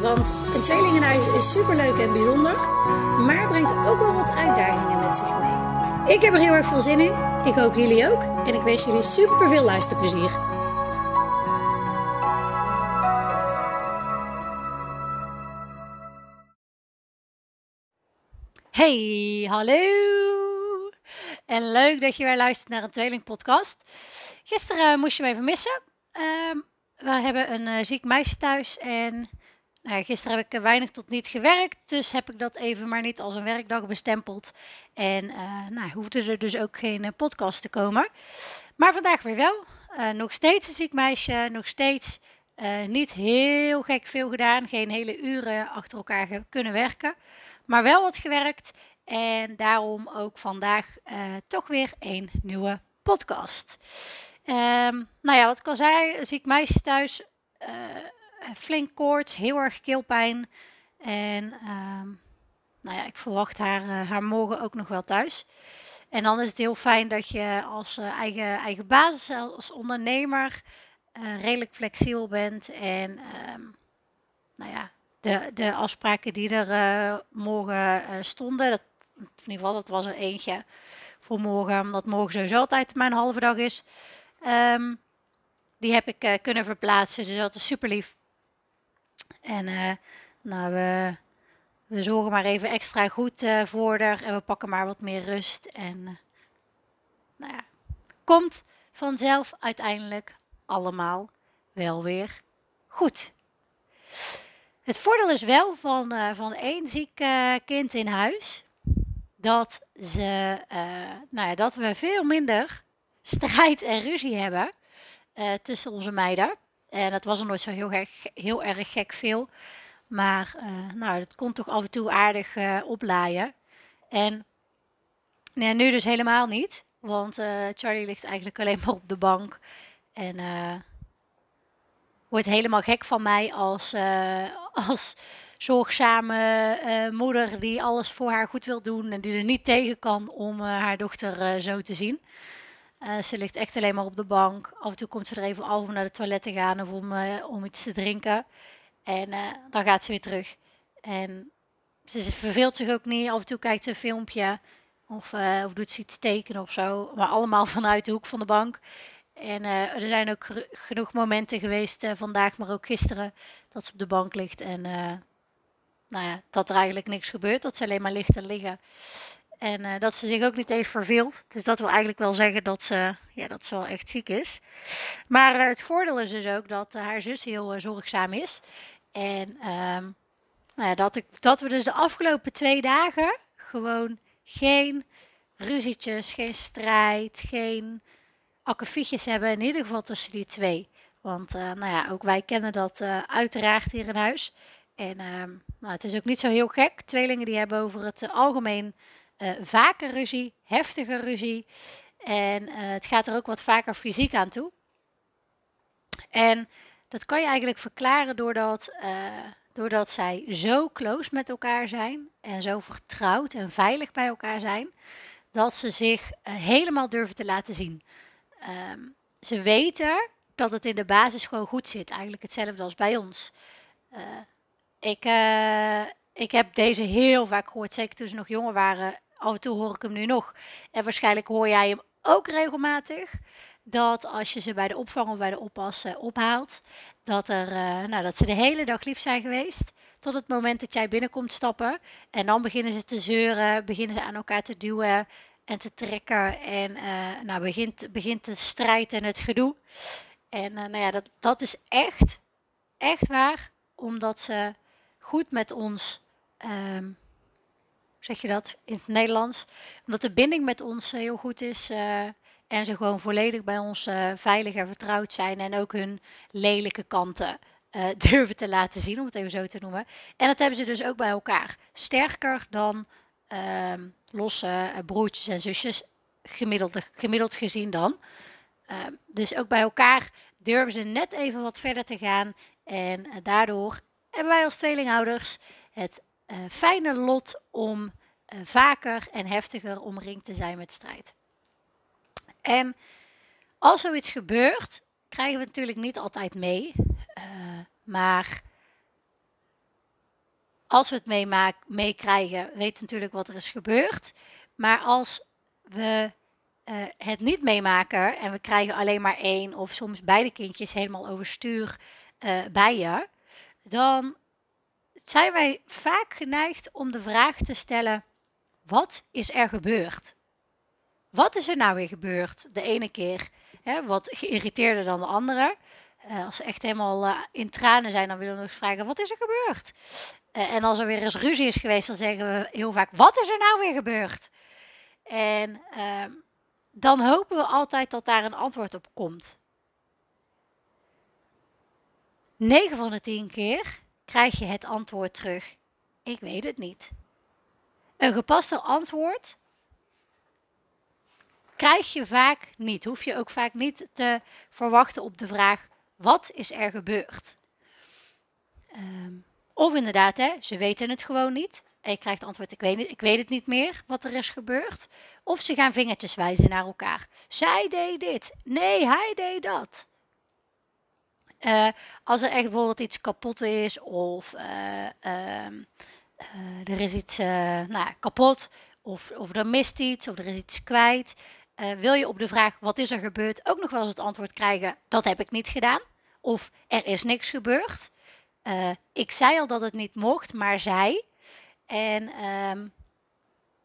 Want een tweelingenhuis is superleuk en bijzonder, maar brengt ook wel wat uitdagingen met zich mee. Ik heb er heel erg veel zin in. Ik hoop jullie ook. En ik wens jullie super veel luisterplezier. Hey, hallo! En leuk dat je weer luistert naar een tweelingpodcast. Gisteren uh, moest je me even missen. Uh, we hebben een uh, ziek meisje thuis en nou, gisteren heb ik weinig tot niet gewerkt, dus heb ik dat even maar niet als een werkdag bestempeld. En uh, nou, hoefde er dus ook geen podcast te komen. Maar vandaag weer wel. nog steeds een ziek meisje, nog steeds niet heel gek veel gedaan. Geen hele uren achter elkaar kunnen werken maar wel wat gewerkt. En daarom ook vandaag toch weer een nieuwe podcast. Um, nou ja, wat ik al zei, ziek meisje thuis. Uh, flink koorts, heel erg keelpijn. En um, nou ja, ik verwacht haar, uh, haar morgen ook nog wel thuis. En dan is het heel fijn dat je als eigen, eigen basis, als ondernemer, redelijk flexibel bent. En um, nou ja, de, de afspraken die er morgen stonden. In ieder geval, dat was er eentje voor morgen, omdat morgen sowieso altijd mijn halve dag is. Um, die heb ik kunnen verplaatsen, dus dat is super lief. En nou, we, we zorgen maar even extra goed voor haar en we pakken maar wat meer rust. En nou ja, komt vanzelf uiteindelijk allemaal wel weer goed. Het voordeel is wel van, uh, van één ziek uh, kind in huis. Dat, ze, uh, nou ja, dat we veel minder strijd en ruzie hebben tussen onze meiden. En dat was er nooit zo heel erg, heel erg gek veel. Maar nou, dat kon toch af en toe aardig oplaaien. En nee, nu dus helemaal niet. Want Charlie ligt eigenlijk alleen maar op de bank. En wordt helemaal gek van mij als, uh, als zorgzame uh, moeder die alles voor haar goed wil doen en die er niet tegen kan om uh, haar dochter zo te zien. Ze ligt echt alleen maar op de bank. Af en toe komt ze er even af om naar de toilet te gaan of om, om iets te drinken. En dan gaat ze weer terug. En ze verveelt zich ook niet. Af en toe kijkt ze een filmpje of, of doet ze iets tekenen of zo. Maar allemaal vanuit de hoek van de bank. En er zijn ook genoeg momenten geweest, vandaag maar ook gisteren, dat ze op de bank ligt en nou ja, dat er eigenlijk niks gebeurt. Dat ze alleen maar ligt en liggen. En dat ze zich ook niet eens verveelt. Dus dat wil eigenlijk wel zeggen dat ze, ja, dat ze wel echt ziek is. Maar het voordeel is dus ook dat haar zus heel zorgzaam is. En um, nou ja, dat, ik, dat we dus de afgelopen twee dagen gewoon geen ruzietjes, geen strijd, geen akkefietjes hebben, in ieder geval tussen die twee. Want nou ja, ook wij kennen dat uiteraard hier in huis. En uh, nou, het is ook niet zo heel gek. Tweelingen die hebben over het algemeen vaker ruzie, heftige ruzie. En het gaat er ook wat vaker fysiek aan toe. En dat kan je eigenlijk verklaren doordat, doordat zij zo close met elkaar zijn en zo vertrouwd en veilig bij elkaar zijn, dat ze zich helemaal durven te laten zien. Um, ze weten dat het in de basis gewoon goed zit. Eigenlijk hetzelfde als bij ons. Ik, ik heb deze heel vaak gehoord, zeker toen ze nog jonger waren. Af en toe hoor ik hem nu nog. En waarschijnlijk hoor jij hem ook regelmatig. Dat als je ze bij de opvang of bij de oppas uh, ophaalt, dat, er, nou, dat ze de hele dag lief zijn geweest. Tot het moment dat jij binnenkomt stappen. En dan beginnen ze te zeuren, beginnen ze aan elkaar te duwen en te trekken. En uh, nou, begint, begint de strijd en het gedoe. En nou ja, dat, dat is echt, echt waar. Omdat ze goed met ons, um, zeg je dat in het Nederlands? Omdat de binding met ons heel goed is. Uh, en ze gewoon volledig bij ons veilig en vertrouwd zijn. En ook hun lelijke kanten durven te laten zien, om het even zo te noemen. En dat hebben ze dus ook bij elkaar. Sterker dan ehm, losse broertjes en zusjes, gemiddeld, gemiddeld gezien dan. Ehm, dus ook bij elkaar durven ze net even wat verder te gaan. En daardoor hebben wij als tweelingouders het fijne lot om vaker en heftiger omringd te zijn met strijd. En als zoiets gebeurt, krijgen we natuurlijk niet altijd mee. Uh, maar als we het meekrijgen, weten we natuurlijk wat er is gebeurd. Maar als we uh, het niet meemaken en we krijgen alleen maar één of soms beide kindjes helemaal overstuur uh, bij je, dan zijn wij vaak geneigd om de vraag te stellen: wat is er gebeurd? Wat is er nou weer gebeurd? De ene keer hè, wat geïrriteerder dan de andere. Uh, als ze echt helemaal uh, in tranen zijn, dan willen we nog vragen: wat is er gebeurd? Uh, en als er weer eens ruzie is geweest, dan zeggen we heel vaak: wat is er nou weer gebeurd? En ehm, dan hopen we altijd dat daar een antwoord op komt. 9 van de 10 keer krijg je het antwoord terug: ik weet het niet. Een gepaste antwoord krijg je vaak niet. Hoef je ook vaak niet te verwachten op de vraag: wat is er gebeurd? Um, of inderdaad, hè, ze weten het gewoon niet. En je krijgt antwoord: ik weet, ik weet het niet meer wat er is gebeurd. Of ze gaan vingertjes wijzen naar elkaar. Zij deed dit. Nee, hij deed dat. Uh, als er echt bijvoorbeeld iets kapot is of uh, uh, er is iets nou, kapot of, of er mist iets of er is iets kwijt, uh, wil je op de vraag wat is er gebeurd ook nog wel eens het antwoord krijgen dat heb ik niet gedaan of er is niks gebeurd. Ik zei al dat het niet mocht, maar zij. En um,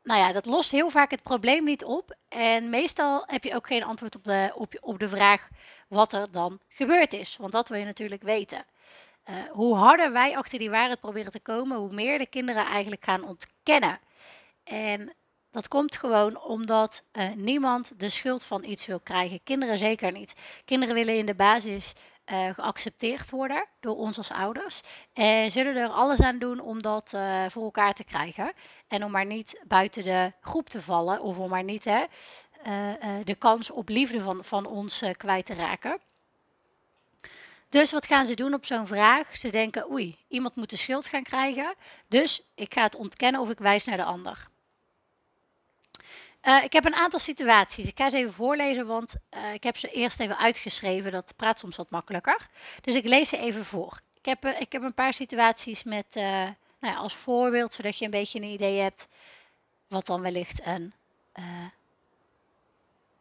nou ja, dat lost heel vaak het probleem niet op. En meestal heb je ook geen antwoord op de, op, op de vraag wat er dan gebeurd is. Want dat wil je natuurlijk weten. Uh, hoe harder wij achter die waarheid proberen te komen, hoe meer de kinderen eigenlijk gaan ontkennen. En dat komt gewoon omdat uh, niemand de schuld van iets wil krijgen. Kinderen zeker niet. Kinderen willen in de basis uh, geaccepteerd worden door ons als ouders. En zullen er alles aan doen om dat voor elkaar te krijgen. En om maar niet buiten de groep te vallen. Of om maar niet hè, de kans op liefde van, van ons kwijt te raken. Dus wat gaan ze doen op zo'n vraag? Ze denken, oei, iemand moet de schuld gaan krijgen. Dus ik ga het ontkennen of ik wijs naar de ander. Uh, ik heb een aantal situaties. Ik ga ze even voorlezen, want uh, ik heb ze eerst even uitgeschreven. Dat praat soms wat makkelijker. Dus ik lees ze even voor. Ik heb, uh, ik heb een paar situaties met, nou ja, als voorbeeld, zodat je een beetje een idee hebt wat dan wellicht een,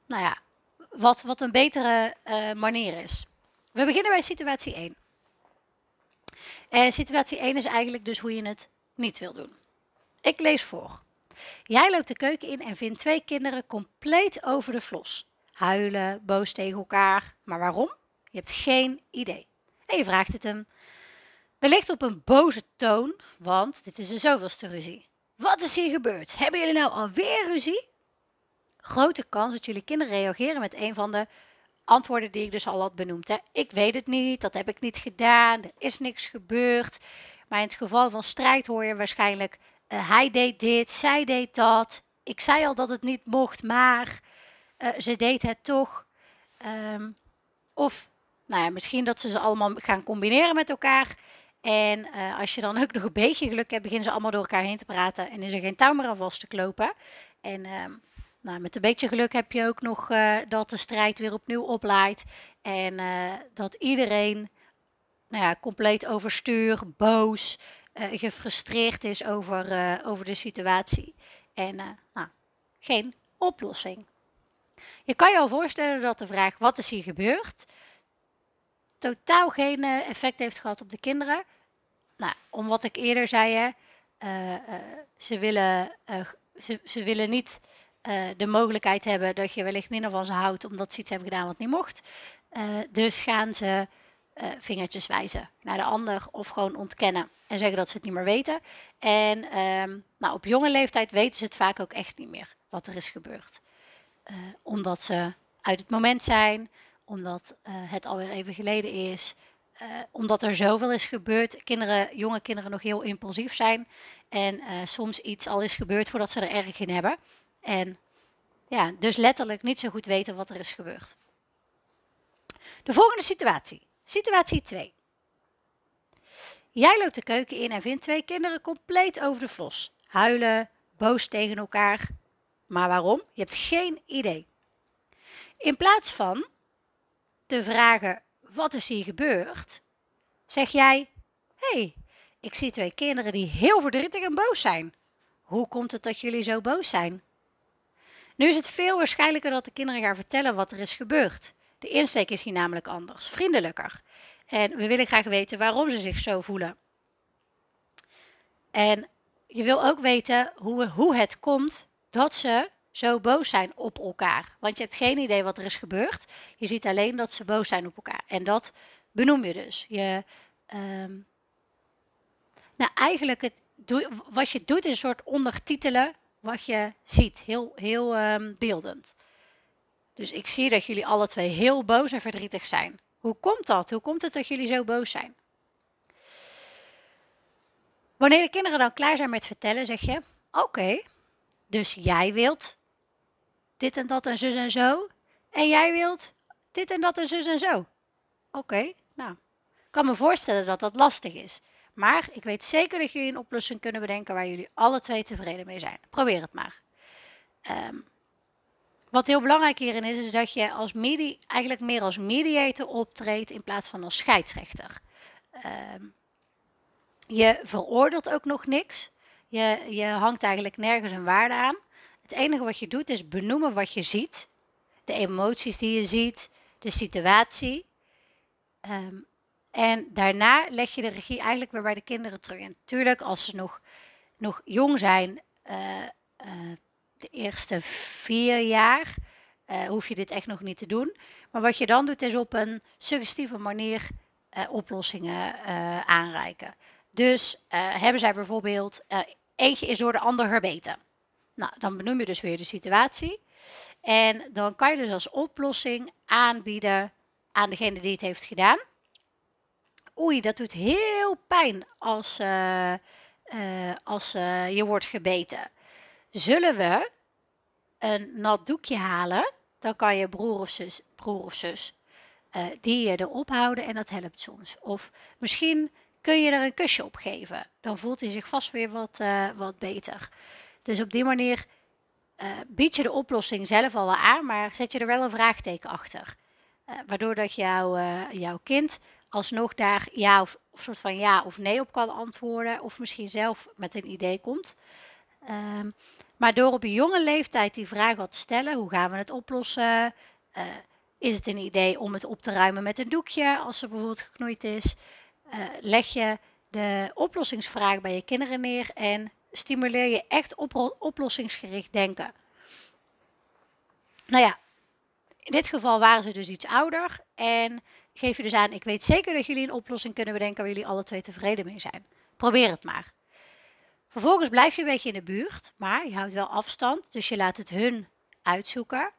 nou ja, wat, wat een betere manier is. We beginnen bij situatie 1. En situatie 1 is eigenlijk dus hoe je het niet wil doen. Ik lees voor. Jij loopt de keuken in en vindt twee kinderen compleet over de flos. Huilen, boos tegen elkaar. Maar waarom? Je hebt geen idee. En je vraagt het hem. Wellicht op een boze toon, want dit is de zoveelste ruzie. Wat is hier gebeurd? Hebben jullie nou alweer ruzie? Grote kans dat jullie kinderen reageren met een van de antwoorden die ik dus al had benoemd. Hè. Ik weet het niet, dat heb ik niet gedaan, er is niks gebeurd. Maar in het geval van strijd hoor je waarschijnlijk uh, hij deed dit, zij deed dat. Ik zei al dat het niet mocht, maar uh, ze deed het toch. Um, of nou ja, misschien dat ze ze allemaal gaan combineren met elkaar. En uh, als je dan ook nog een beetje geluk hebt, beginnen ze allemaal door elkaar heen te praten. En is er geen touw meer aan vast te klopen. En um, nou, met een beetje geluk heb je ook nog dat de strijd weer opnieuw oplaait. En dat iedereen nou ja, compleet overstuur, boos, uh, gefrustreerd is over, over de situatie. En nou, geen oplossing. Je kan je al voorstellen dat de vraag wat is hier gebeurd totaal geen effect heeft gehad op de kinderen. Nou, om wat ik eerder zei, ze, willen, ze, ze willen niet de mogelijkheid hebben dat je wellicht minder van ze houdt omdat ze iets hebben gedaan wat niet mocht. dus gaan ze uh, vingertjes wijzen naar de ander of gewoon ontkennen en zeggen dat ze het niet meer weten. En um, nou, op jonge leeftijd weten ze het vaak ook echt niet meer wat er is gebeurd. Omdat ze uit het moment zijn, omdat het alweer even geleden is. omdat er zoveel is gebeurd, kinderen, jonge kinderen nog heel impulsief zijn. En soms iets al is gebeurd voordat ze er erg in hebben. En ja, dus letterlijk niet zo goed weten wat er is gebeurd. De volgende situatie. Situatie 2. Jij loopt de keuken in en vindt twee kinderen compleet over de vlos. Huilen, boos tegen elkaar. Maar waarom? Je hebt geen idee. In plaats van te vragen: wat is hier gebeurd? Zeg jij: hé, hey, ik zie twee kinderen die heel verdrietig en boos zijn. Hoe komt het dat jullie zo boos zijn? Nu is het veel waarschijnlijker dat de kinderen gaan vertellen wat er is gebeurd. De insteek is hier namelijk anders, vriendelijker. En we willen graag weten waarom ze zich zo voelen. En je wil ook weten hoe, hoe het komt dat ze zo boos zijn op elkaar. Want je hebt geen idee wat er is gebeurd. Je ziet alleen dat ze boos zijn op elkaar. En dat benoem je dus. Je, ehm, nou, eigenlijk het, wat je doet is een soort ondertitelen wat je ziet. Heel, heel um, beeldend. Dus ik zie dat jullie alle twee heel boos en verdrietig zijn. Hoe komt dat? Hoe komt het dat jullie zo boos zijn? Wanneer de kinderen dan klaar zijn met vertellen, zeg je: Oké, dus jij wilt dit en dat en zus en zo. En jij wilt dit en dat en zus en zo. Oké, nou, ik kan me voorstellen dat dat lastig is. Maar ik weet zeker dat jullie een oplossing kunnen bedenken waar jullie alle twee tevreden mee zijn. Probeer het maar. Um, wat heel belangrijk hierin is, is dat je als medi eigenlijk meer als mediator optreedt in plaats van als scheidsrechter. Ehm, je veroordeelt ook nog niks. Je, je hangt eigenlijk nergens een waarde aan. Het enige wat je doet is benoemen wat je ziet. De emoties die je ziet, de situatie. Ehm, en daarna leg je de regie eigenlijk weer bij de kinderen terug. En natuurlijk, als ze nog, nog jong zijn, uh, de eerste vier jaar uh, hoef je dit echt nog niet te doen. Maar wat je dan doet is op een suggestieve manier oplossingen aanreiken. Dus hebben zij bijvoorbeeld, eentje is door de ander gebeten. Nou, dan benoem je dus weer de situatie. En dan kan je dus als oplossing aanbieden aan degene die het heeft gedaan. Oei, dat doet heel pijn als, als je wordt gebeten. Zullen we een nat doekje halen? Dan kan je broer of zus, broer of zus die je erop houden en dat helpt soms. Of misschien kun je er een kusje op geven. Dan voelt hij zich vast weer wat, wat beter. Dus op die manier bied je de oplossing zelf al wel aan, maar zet je er wel een vraagteken achter. waardoor dat jouw, jouw kind alsnog daar ja of, soort van ja of nee op kan antwoorden. Of misschien zelf met een idee komt. Um, maar door op een jonge leeftijd die vraag wat te stellen, hoe gaan we het oplossen? Uh, is het een idee om het op te ruimen met een doekje als er bijvoorbeeld geknoeid is? Uh, leg je de oplossingsvraag bij je kinderen neer en stimuleer je echt op oplossingsgericht denken. Nou ja, in dit geval waren ze dus iets ouder en geef je dus aan, ik weet zeker dat jullie een oplossing kunnen bedenken waar jullie alle twee tevreden mee zijn. Probeer het maar. Vervolgens blijf je een beetje in de buurt, maar je houdt wel afstand. Dus je laat het hun uitzoeken.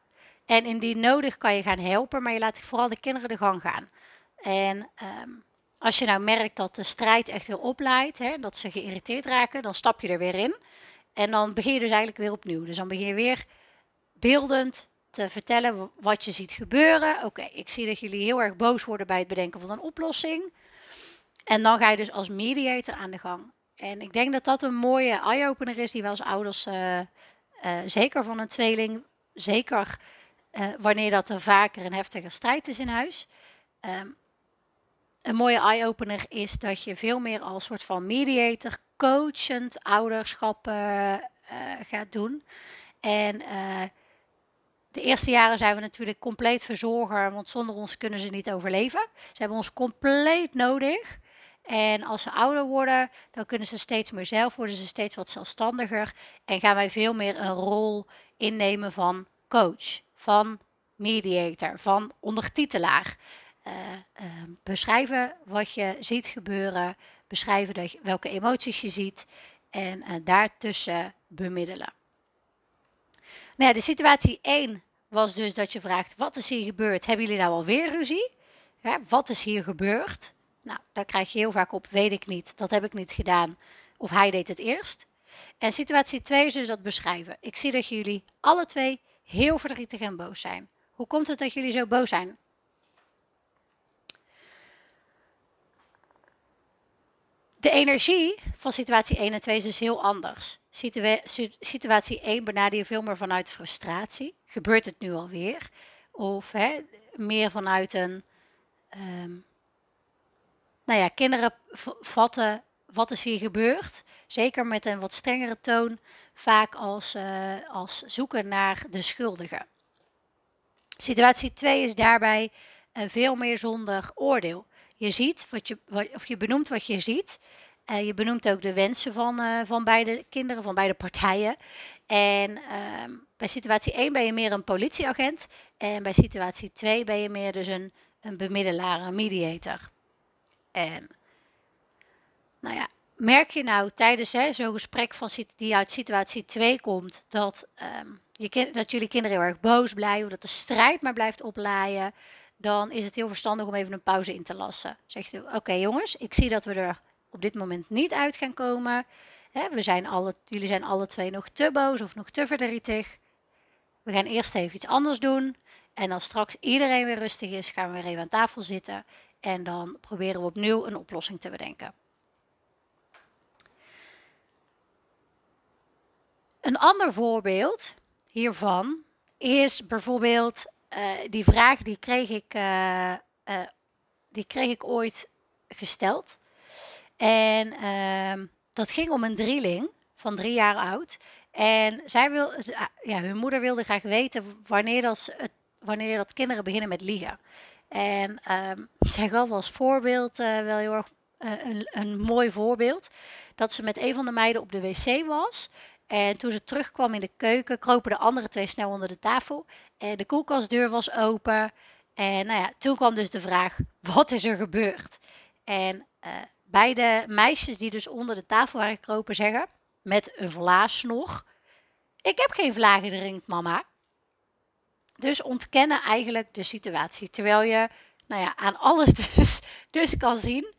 En indien nodig kan je gaan helpen, maar je laat vooral de kinderen de gang gaan. En um, als je nou merkt dat de strijd echt weer opleidt, hè, dat ze geïrriteerd raken, dan stap je er weer in. En dan begin je dus eigenlijk weer opnieuw. Dus dan begin je weer beeldend te vertellen wat je ziet gebeuren. Oké, ik zie dat jullie heel erg boos worden bij het bedenken van een oplossing. En dan ga je dus als mediator aan de gang. En ik denk dat dat een mooie eye-opener is die we als ouders, uh, uh, zeker van een tweeling, zeker uh, wanneer dat er vaker een heftige strijd is in huis. Um, een mooie eye-opener is dat je veel meer als soort van mediator, coachend ouderschap gaat doen. En de eerste jaren zijn we natuurlijk compleet verzorger, want zonder ons kunnen ze niet overleven. Ze hebben ons compleet nodig. En als ze ouder worden, dan kunnen ze steeds meer zelf, worden ze steeds wat zelfstandiger. En gaan wij veel meer een rol innemen van coach, van mediator, van ondertitelaar. Uh, uh, beschrijven wat je ziet gebeuren, beschrijven welke emoties je ziet en uh, daartussen bemiddelen. Nou ja, de situatie 1 was dus dat je vraagt: wat is hier gebeurd? Hebben jullie nou alweer ruzie? Wat is hier gebeurd? Nou, daar krijg je heel vaak op, weet ik niet, dat heb ik niet gedaan. Of hij deed het eerst. En situatie 2 is dus dat beschrijven. Ik zie dat jullie alle twee heel verdrietig en boos zijn. Hoe komt het dat jullie zo boos zijn? De energie van situatie 1 en 2 is dus heel anders. situatie 1 benader je veel meer vanuit frustratie. Gebeurt het nu alweer? Of hè, meer vanuit een. Um, nou ja, kinderen vatten wat is hier gebeurd. Zeker met een wat strengere toon, vaak als, uh, als zoeken naar de schuldige. Situatie 2 is daarbij uh, veel meer zonder oordeel. Je ziet wat je, of je benoemt wat je ziet. Uh, je benoemt ook de wensen van, uh, van beide kinderen, van beide partijen. En uh, bij situatie 1 ben je meer een politieagent. En bij situatie 2 ben je meer dus een, een bemiddelaar, een mediator. En nou ja, merk je nou tijdens zo'n gesprek van, die uit situatie 2 komt, dat, um, je, dat jullie kinderen heel erg boos blijven, dat de strijd maar blijft oplaaien, dan is het heel verstandig om even een pauze in te lassen. Zegt u, oké jongens, ik zie dat we er op dit moment niet uit gaan komen. we zijn alle, jullie zijn alle twee nog te boos of nog te verdrietig. We gaan eerst even iets anders doen. En als straks iedereen weer rustig is, gaan we weer even aan tafel zitten. En dan proberen we opnieuw een oplossing te bedenken. Een ander voorbeeld hiervan is bijvoorbeeld die vraag die kreeg ik, uh, uh, die kreeg ik ooit gesteld. En ehm, dat ging om een drieling van drie jaar oud. En zij wil, ja, hun moeder wilde graag weten wanneer dat, wanneer dat kinderen beginnen met liegen. En um, zij gaf als voorbeeld wel heel erg een, een mooi voorbeeld. Dat ze met een van de meiden op de wc was. En toen ze terugkwam in de keuken, kropen de andere twee snel onder de tafel. En de koelkastdeur was open. En nou ja, toen kwam dus de vraag: wat is er gebeurd? En uh, beide meisjes die dus onder de tafel waren gekropen zeggen, met een vlaas nog: Ik heb geen vlagen drinkt, mama. Dus ontkennen eigenlijk de situatie. Terwijl je nou ja, aan alles dus, dus kan zien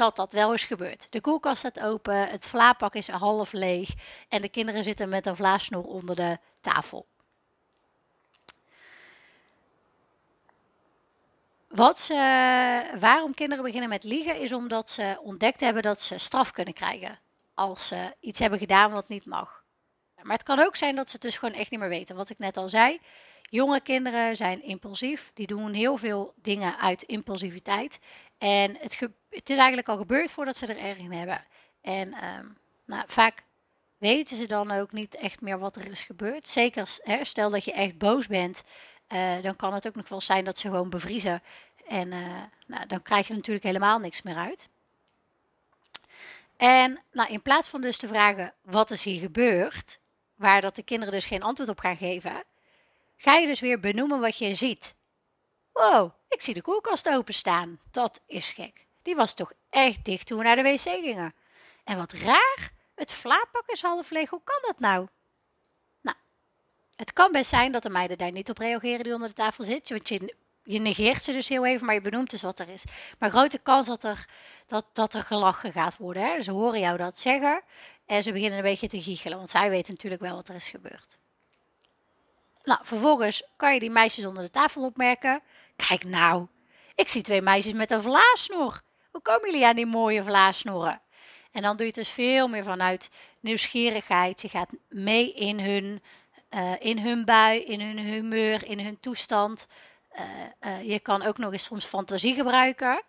dat dat wel is gebeurd. De koelkast staat open, het vlaapak is half leeg en de kinderen zitten met een vlaasnoer onder de tafel. Wat waarom kinderen beginnen met liegen is omdat ze ontdekt hebben dat ze straf kunnen krijgen als ze iets hebben gedaan wat niet mag. Maar het kan ook zijn dat ze het dus gewoon echt niet meer weten. Wat ik net al zei, jonge kinderen zijn impulsief. Die doen heel veel dingen uit impulsiviteit. En het, is eigenlijk al gebeurd voordat ze er erg in hebben. En um, nou, vaak weten ze dan ook niet echt meer wat er is gebeurd. Zeker hè, stel dat je echt boos bent, uh, dan kan het ook nog wel zijn dat ze gewoon bevriezen. En uh, nou, dan krijg je natuurlijk helemaal niks meer uit. En nou, in plaats van dus te vragen wat is hier gebeurd, waar dat de kinderen dus geen antwoord op gaan geven, ga je dus weer benoemen wat je ziet. Wow, ik zie de koelkast openstaan. Dat is gek. Die was toch echt dicht toen we naar de wc gingen. En wat raar, het vlaapak is half leeg. Hoe kan dat nou? Nou, het kan best zijn dat de meiden daar niet op reageren die onder de tafel zitten. Want je, je negeert ze dus heel even, maar je benoemt dus wat er is. Maar grote kans dat er, dat, dat er gelachen gaat worden. Hè? Ze horen jou dat zeggen en ze beginnen een beetje te giechelen. Want zij weten natuurlijk wel wat er is gebeurd. Nou, vervolgens kan je die meisjes onder de tafel opmerken. Kijk nou, ik zie twee meisjes met een vlaasnor. Hoe komen jullie aan die mooie vlaasnoren? En dan doe je het dus veel meer vanuit nieuwsgierigheid. Je gaat mee in hun, uh, in hun bui, in hun humeur, in hun toestand. Uh, uh, je kan ook nog eens soms fantasie gebruiken.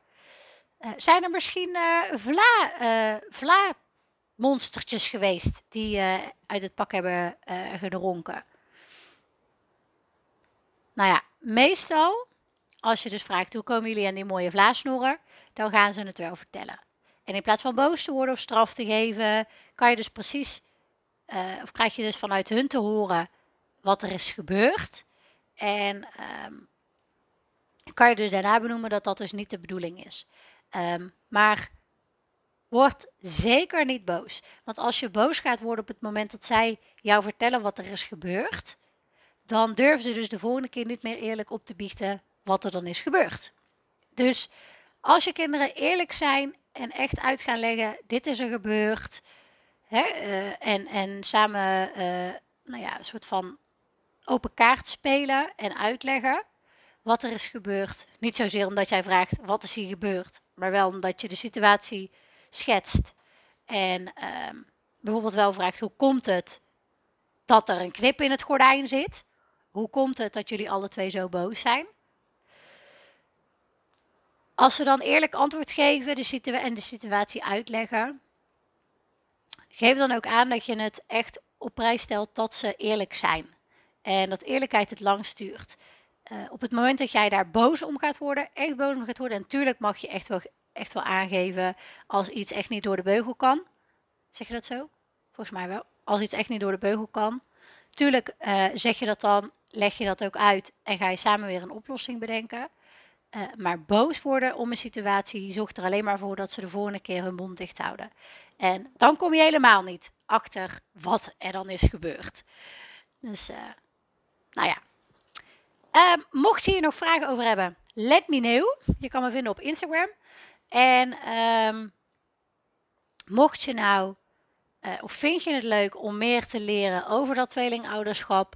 zijn er misschien vla, vla monstertjes geweest die uit het pak hebben gedronken? Nou ja, meestal als je dus vraagt hoe komen jullie aan die mooie vlaasnoeren, dan gaan ze het wel vertellen. En in plaats van boos te worden of straf te geven, kan je dus precies, uh, of krijg je dus vanuit hun te horen wat er is gebeurd. En um, kan je dus daarna benoemen dat dat dus niet de bedoeling is. Um, maar word zeker niet boos. Want als je boos gaat worden op het moment dat zij jou vertellen wat er is gebeurd, dan durven ze dus de volgende keer niet meer eerlijk op te biechten wat er dan is gebeurd. Dus Als je kinderen eerlijk zijn en echt uit gaan leggen, dit is er gebeurd. Hè, uh, en, en samen uh, nou ja, een soort van open kaart spelen en uitleggen wat er is gebeurd. Niet zozeer omdat jij vraagt wat is hier gebeurd, maar wel omdat je de situatie schetst. En uh, bijvoorbeeld wel vraagt hoe komt het dat er een knip in het gordijn zit? Hoe komt het dat jullie alle twee zo boos zijn? Als ze dan eerlijk antwoord geven de en de situatie uitleggen, geef dan ook aan dat je het echt op prijs stelt dat ze eerlijk zijn. En dat eerlijkheid het lang stuurt. Uh, op het moment dat jij daar boos om gaat worden, echt boos om gaat worden, en natuurlijk mag je echt wel, echt wel aangeven als iets echt niet door de beugel kan. Zeg je dat zo? Volgens mij wel. Als iets echt niet door de beugel kan. Tuurlijk uh, zeg je dat dan, leg je dat ook uit en ga je samen weer een oplossing bedenken. Uh, maar boos worden om een situatie zorgt er alleen maar voor dat ze de volgende keer hun mond dicht houden. En dan kom je helemaal niet achter wat er dan is gebeurd. Dus, uh, nou ja. Uh, mocht je hier nog vragen over hebben, let me know. Je kan me vinden op Instagram. En um, mocht je nou, uh, of vind je het leuk om meer te leren over dat tweelingouderschap,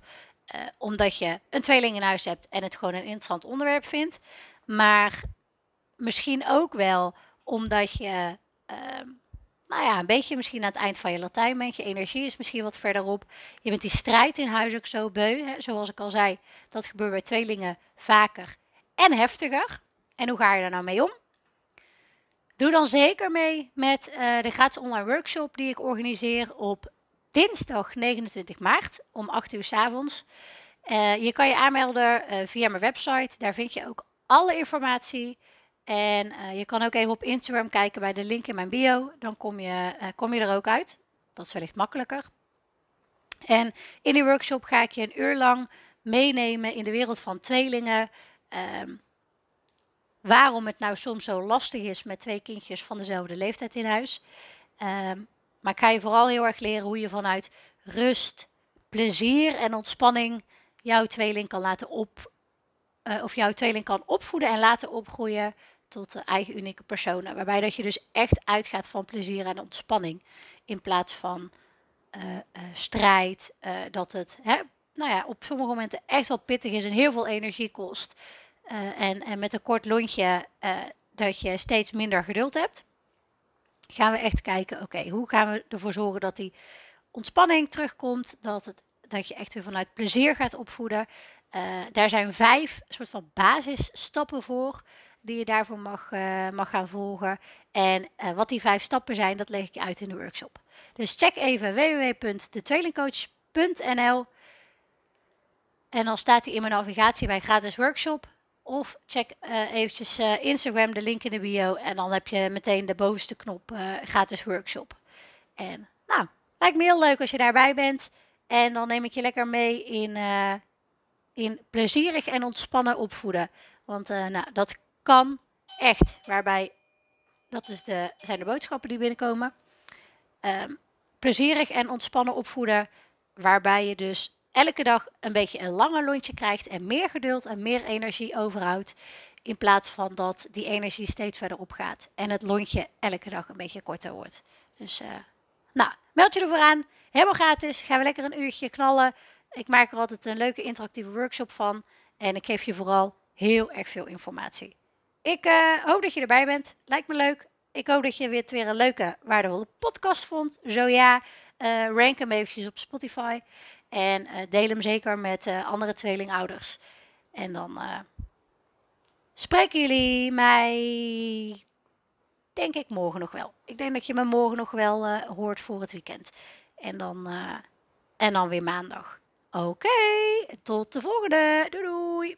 omdat je een tweeling in huis hebt en het gewoon een interessant onderwerp vindt, maar misschien ook wel omdat je ehm, nou ja, een beetje misschien aan het eind van je Latijn bent. Je energie is misschien wat verderop. Je bent die strijd in huis ook zo beu. Hè? Zoals ik al zei, dat gebeurt bij tweelingen vaker en heftiger. En hoe ga je daar nou mee om? Doe dan zeker mee met uh, de gratis online workshop die ik organiseer op dinsdag 29 maart om 8 uur s avonds. Uh, je kan je aanmelden uh, via mijn website. Daar vind je ook alle informatie. En uh, je kan ook even op Instagram kijken bij de link in mijn bio. Dan kom je, kom je er ook uit. Dat is wellicht makkelijker. En in die workshop ga ik je een uur lang meenemen in de wereld van tweelingen. Um, waarom het nou soms zo lastig is met twee kindjes van dezelfde leeftijd in huis. Um, maar ik ga je vooral heel erg leren hoe je vanuit rust, plezier en ontspanning jouw tweeling kan laten op, uh, of jouw tweeling kan opvoeden en laten opgroeien tot de eigen unieke personen. Waarbij dat je dus echt uitgaat van plezier en ontspanning. In plaats van uh, uh, strijd. Dat het hè, nou ja, op sommige momenten echt wel pittig is en heel veel energie kost. en, en met een kort lontje dat je steeds minder geduld hebt. Gaan we echt kijken, oké, hoe gaan we ervoor zorgen dat die ontspanning terugkomt. Dat, het, dat je echt weer vanuit plezier gaat opvoeden. daar zijn vijf soort van basisstappen voor die je daarvoor mag, uh, mag gaan volgen. En uh, wat die vijf stappen zijn, dat leg ik uit in de workshop. Dus check even www.detweelingcoach.nl en dan staat die in mijn navigatie bij gratis workshop. Of check uh, eventjes Instagram, de link in de bio. En dan heb je meteen de bovenste knop gratis workshop. En nou, lijkt me heel leuk als je daarbij bent. En dan neem ik je lekker mee in, in plezierig en ontspannen opvoeden. Want nou, dat kan echt. Waarbij, dat is de, zijn de boodschappen die binnenkomen. Um, plezierig en ontspannen opvoeden. Waarbij je dus elke dag een beetje een langer lontje krijgt. En meer geduld en meer energie overhoudt. In plaats van dat die energie steeds verder opgaat. En het lontje elke dag een beetje korter wordt. Dus uh, nou, meld je ervoor aan. Helemaal gratis. Gaan we lekker een uurtje knallen. Ik maak er altijd een leuke interactieve workshop van. En ik geef je vooral heel erg veel informatie. Ik uh, hoop dat je erbij bent. Lijkt me leuk. Ik hoop dat je weer, weer een leuke, waardevolle podcast vond. Zo ja, uh, rank hem eventjes op Spotify. En uh, deel hem zeker met andere tweelingouders. En dan spreken jullie mij, denk ik, morgen nog wel. Ik denk dat je me morgen nog wel hoort voor het weekend. En dan, en dan weer maandag. Oké, tot de volgende. Doei doei.